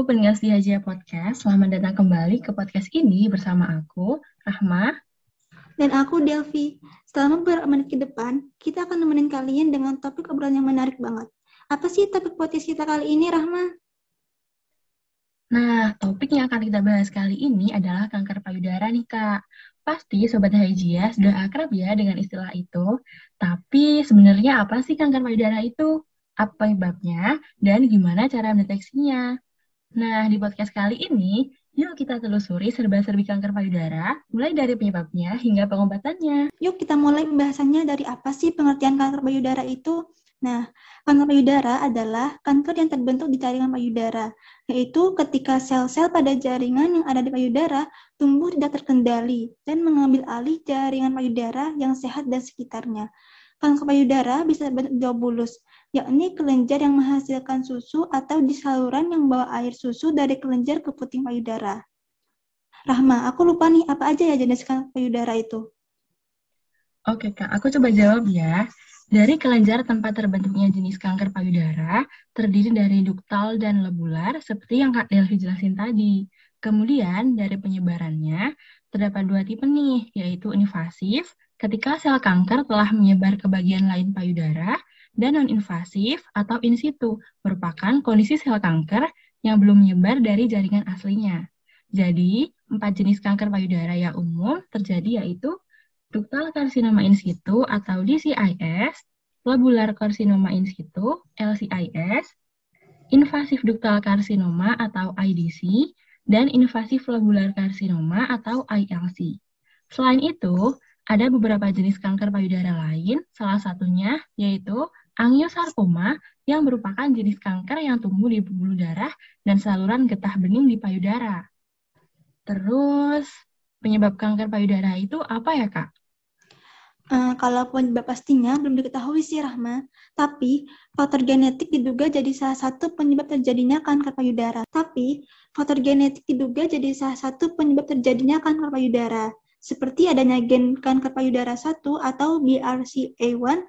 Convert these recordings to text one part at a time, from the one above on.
pendengar Setia Podcast, selamat datang kembali ke podcast ini bersama aku, Rahma. Dan aku, Delvi. Selama beberapa menit ke depan, kita akan nemenin kalian dengan topik obrolan yang menarik banget. Apa sih topik podcast kita kali ini, Rahma? Nah, topik yang akan kita bahas kali ini adalah kanker payudara nih, Kak. Pasti Sobat Hajia sudah akrab ya dengan istilah itu. Tapi sebenarnya apa sih kanker payudara itu? Apa penyebabnya? Dan gimana cara mendeteksinya? Nah, di podcast kali ini, yuk kita telusuri serba-serbi kanker payudara, mulai dari penyebabnya hingga pengobatannya. Yuk kita mulai pembahasannya dari apa sih pengertian kanker payudara itu? Nah, kanker payudara adalah kanker yang terbentuk di jaringan payudara, yaitu ketika sel-sel pada jaringan yang ada di payudara tumbuh tidak terkendali dan mengambil alih jaringan payudara yang sehat dan sekitarnya. Kanker payudara bisa berbentuk globulus, yakni kelenjar yang menghasilkan susu atau di saluran yang bawa air susu dari kelenjar ke puting payudara. Rahma, aku lupa nih, apa aja ya jenis kanker payudara itu? Oke Kak, aku coba jawab ya. Dari kelenjar tempat terbentuknya jenis kanker payudara, terdiri dari duktal dan lobular, seperti yang Kak Delvi jelasin tadi. Kemudian, dari penyebarannya, terdapat dua tipe nih, yaitu invasif, ketika sel kanker telah menyebar ke bagian lain payudara, dan non-invasif atau in situ merupakan kondisi sel kanker yang belum menyebar dari jaringan aslinya. Jadi, empat jenis kanker payudara yang umum terjadi yaitu ductal carcinoma in situ atau DCIS, lobular carcinoma in situ, LCIS, invasif ductal carcinoma atau IDC, dan invasif lobular carcinoma atau ILC. Selain itu, ada beberapa jenis kanker payudara lain, salah satunya yaitu angiosarkoma yang merupakan jenis kanker yang tumbuh di pembuluh darah dan saluran getah bening di payudara. Terus, penyebab kanker payudara itu apa ya, Kak? Uh, kalau penyebab pastinya belum diketahui sih, Rahma. Tapi, faktor genetik diduga jadi salah satu penyebab terjadinya kanker payudara. Tapi, faktor genetik diduga jadi salah satu penyebab terjadinya kanker payudara. Seperti adanya gen kanker payudara 1 atau BRCA1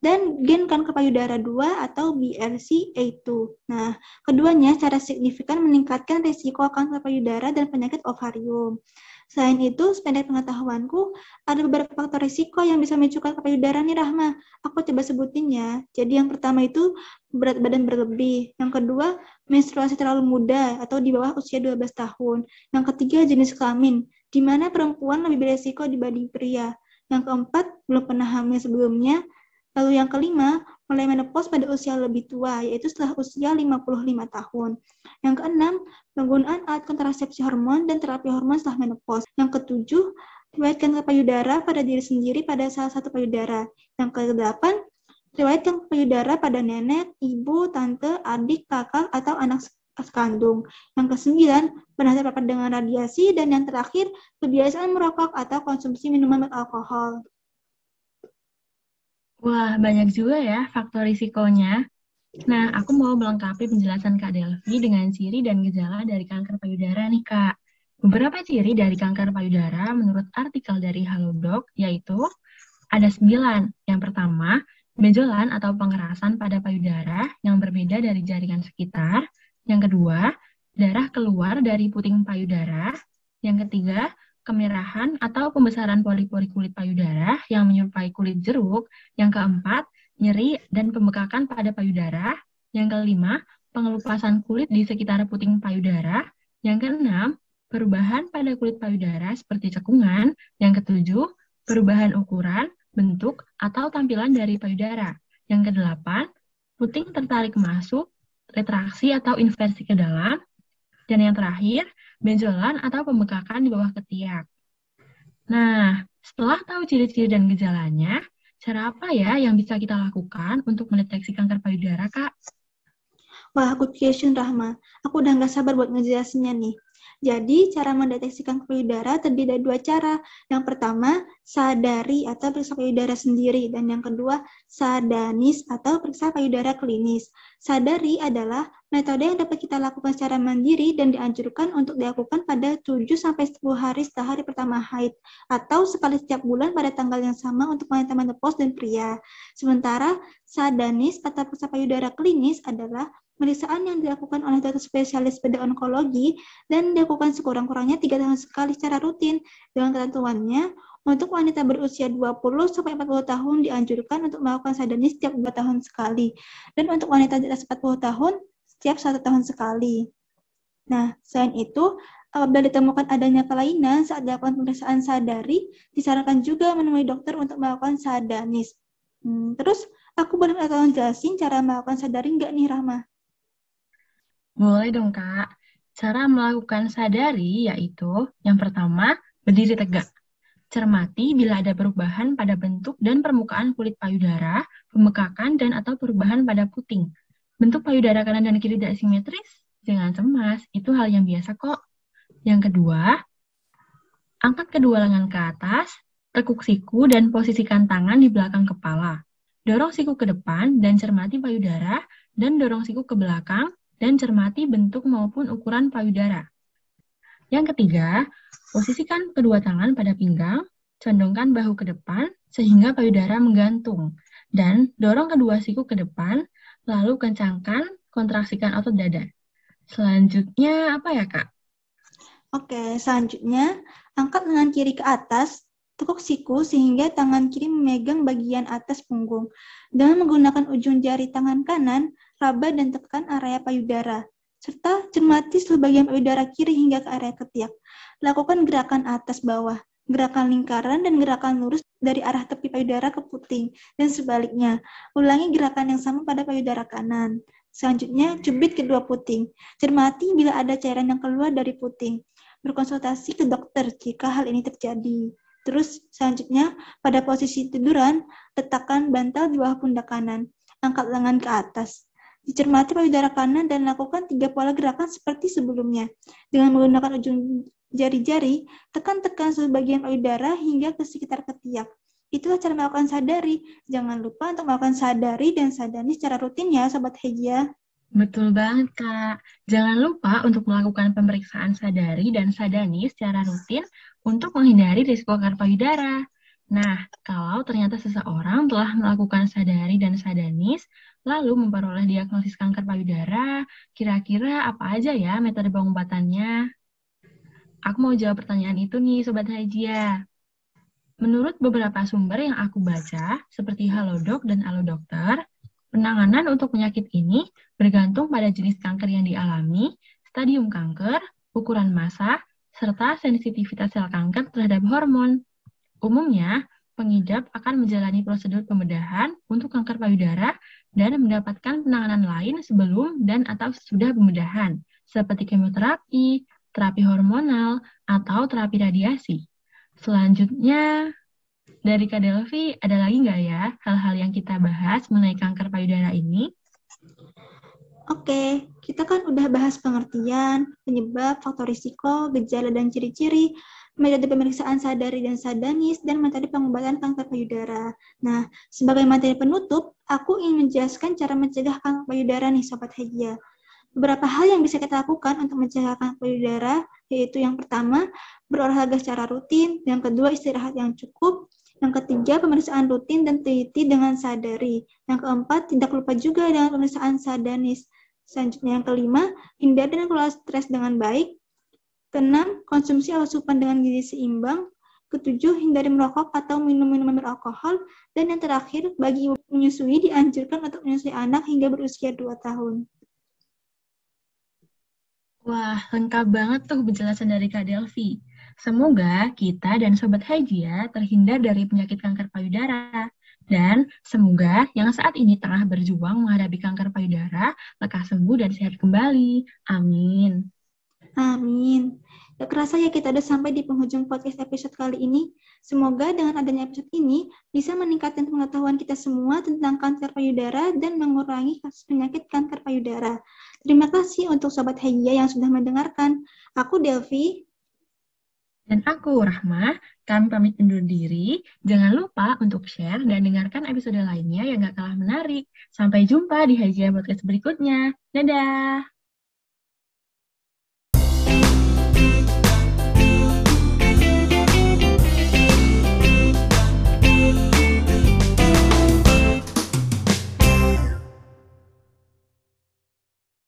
dan gen kanker payudara 2 atau BRCA2. Nah, keduanya secara signifikan meningkatkan risiko kanker payudara dan penyakit ovarium. Selain itu, sependek pengetahuanku, ada beberapa faktor risiko yang bisa memicu kanker payudara nih, Rahma. Aku coba sebutin ya. Jadi yang pertama itu berat badan berlebih. Yang kedua, menstruasi terlalu muda atau di bawah usia 12 tahun. Yang ketiga, jenis kelamin, di mana perempuan lebih beresiko dibanding pria. Yang keempat, belum pernah hamil sebelumnya. Lalu yang kelima, mulai menopause pada usia lebih tua, yaitu setelah usia 55 tahun. Yang keenam, penggunaan alat kontrasepsi hormon dan terapi hormon setelah menopause. Yang ketujuh, riwayat kanker payudara pada diri sendiri pada salah satu payudara. Yang kedelapan, riwayat kanker payudara pada nenek, ibu, tante, adik, kakak, atau anak kandung. Yang kesembilan, pernah terpapar dengan radiasi. Dan yang terakhir, kebiasaan merokok atau konsumsi minuman beralkohol. Wah, banyak juga ya faktor risikonya. Nah, aku mau melengkapi penjelasan Kak Delvi dengan ciri dan gejala dari kanker payudara nih, Kak. Beberapa ciri dari kanker payudara menurut artikel dari Halodoc yaitu ada sembilan. Yang pertama, benjolan atau pengerasan pada payudara yang berbeda dari jaringan sekitar. Yang kedua, darah keluar dari puting payudara. Yang ketiga, kemerahan atau pembesaran pori-pori kulit payudara yang menyerupai kulit jeruk. Yang keempat, nyeri dan pembekakan pada payudara. Yang kelima, pengelupasan kulit di sekitar puting payudara. Yang keenam, perubahan pada kulit payudara seperti cekungan. Yang ketujuh, perubahan ukuran, bentuk, atau tampilan dari payudara. Yang kedelapan, puting tertarik masuk, retraksi atau inversi ke dalam. Dan yang terakhir, benjolan atau pembekakan di bawah ketiak. Nah, setelah tahu ciri-ciri dan gejalanya, cara apa ya yang bisa kita lakukan untuk mendeteksi kanker payudara, Kak? Wah, good question, Rahma. Aku udah nggak sabar buat ngejelasinnya nih. Jadi, cara mendeteksi kanker payudara terdiri dari dua cara. Yang pertama, sadari atau periksa payudara sendiri. Dan yang kedua, sadanis atau periksa payudara klinis. Sadari adalah Metode yang dapat kita lakukan secara mandiri dan dianjurkan untuk dilakukan pada 7-10 hari setelah hari pertama haid, atau sekali setiap bulan pada tanggal yang sama untuk wanita menopause dan pria. Sementara sadanis atau periksa payudara klinis adalah pemeriksaan yang dilakukan oleh dokter spesialis pada onkologi dan dilakukan sekurang-kurangnya tiga tahun sekali secara rutin dengan ketentuannya untuk wanita berusia 20 sampai 40 tahun dianjurkan untuk melakukan sadanis setiap 2 tahun sekali dan untuk wanita di atas 40 tahun setiap satu tahun sekali. Nah, selain itu, apabila ditemukan adanya kelainan saat dilakukan pemeriksaan sadari, disarankan juga menemui dokter untuk melakukan sadanis. Hmm, terus, aku boleh tolong jelasin cara melakukan sadari nggak nih, Rahma? Boleh dong, Kak. Cara melakukan sadari yaitu, yang pertama, berdiri tegak. Cermati bila ada perubahan pada bentuk dan permukaan kulit payudara, pembekakan, dan atau perubahan pada puting. Bentuk payudara kanan dan kiri tidak simetris? Jangan cemas, itu hal yang biasa kok. Yang kedua, angkat kedua lengan ke atas, tekuk siku dan posisikan tangan di belakang kepala. Dorong siku ke depan dan cermati payudara, dan dorong siku ke belakang dan cermati bentuk maupun ukuran payudara. Yang ketiga, posisikan kedua tangan pada pinggang, condongkan bahu ke depan sehingga payudara menggantung, dan dorong kedua siku ke depan lalu kencangkan, kontraksikan otot dada. Selanjutnya apa ya, Kak? Oke, selanjutnya angkat lengan kiri ke atas, tekuk siku sehingga tangan kiri memegang bagian atas punggung. Dengan menggunakan ujung jari tangan kanan, raba dan tekan area payudara, serta cermati seluruh bagian payudara kiri hingga ke area ketiak. Lakukan gerakan atas bawah, gerakan lingkaran dan gerakan lurus dari arah tepi payudara ke puting, dan sebaliknya. Ulangi gerakan yang sama pada payudara kanan. Selanjutnya, cubit kedua puting. Cermati bila ada cairan yang keluar dari puting. Berkonsultasi ke dokter jika hal ini terjadi. Terus selanjutnya, pada posisi tiduran, letakkan bantal di bawah pundak kanan. Angkat lengan ke atas. Dicermati payudara kanan dan lakukan tiga pola gerakan seperti sebelumnya. Dengan menggunakan ujung jari-jari, tekan-tekan seluruh bagian payudara hingga ke sekitar ketiak. Itulah cara melakukan sadari. Jangan lupa untuk melakukan sadari dan sadani secara rutin ya, Sobat Hejia. Betul banget, Kak. Jangan lupa untuk melakukan pemeriksaan sadari dan sadani secara rutin untuk menghindari risiko payudara. Nah, kalau ternyata seseorang telah melakukan sadari dan sadanis, lalu memperoleh diagnosis kanker payudara, kira-kira apa aja ya metode pengobatannya? Aku mau jawab pertanyaan itu nih, Sobat Hajia. Menurut beberapa sumber yang aku baca, seperti Halodoc dan Alodokter, penanganan untuk penyakit ini bergantung pada jenis kanker yang dialami, stadium kanker, ukuran massa, serta sensitivitas sel kanker terhadap hormon. Umumnya, pengidap akan menjalani prosedur pembedahan untuk kanker payudara dan mendapatkan penanganan lain sebelum dan atau sesudah pembedahan, seperti kemoterapi, terapi hormonal, atau terapi radiasi. Selanjutnya, dari Kak Delvi, ada lagi nggak ya hal-hal yang kita bahas mengenai kanker payudara ini? Oke, kita kan udah bahas pengertian, penyebab, faktor risiko, gejala dan ciri-ciri, metode pemeriksaan sadari dan sadanis, dan metode pengobatan kanker payudara. Nah, sebagai materi penutup, aku ingin menjelaskan cara mencegah kanker payudara nih, Sobat Hejia beberapa hal yang bisa kita lakukan untuk mencegah kanker payudara, yaitu yang pertama, berolahraga secara rutin, yang kedua, istirahat yang cukup, yang ketiga, pemeriksaan rutin dan teliti dengan sadari. Yang keempat, tidak lupa juga dengan pemeriksaan sadanis. Selanjutnya yang kelima, hindari dan kelola stres dengan baik. Keenam, konsumsi asupan dengan gizi seimbang. Ketujuh, hindari merokok atau minum minuman beralkohol. Dan yang terakhir, bagi menyusui dianjurkan untuk menyusui anak hingga berusia 2 tahun. Wah, lengkap banget tuh penjelasan dari Kak Delvi. Semoga kita dan Sobat Hajia terhindar dari penyakit kanker payudara. Dan semoga yang saat ini tengah berjuang menghadapi kanker payudara lekas sembuh dan sehat kembali. Amin. Amin. Gak kerasa ya kita udah sampai di penghujung podcast episode kali ini. Semoga dengan adanya episode ini bisa meningkatkan pengetahuan kita semua tentang kanker payudara dan mengurangi kasus penyakit kanker payudara. Terima kasih untuk Sobat Hajia yang sudah mendengarkan. Aku Delvi. Dan aku, Rahma, kami pamit undur diri. Jangan lupa untuk share dan dengarkan episode lainnya yang gak kalah menarik. Sampai jumpa di Hajian Podcast berikutnya. Dadah!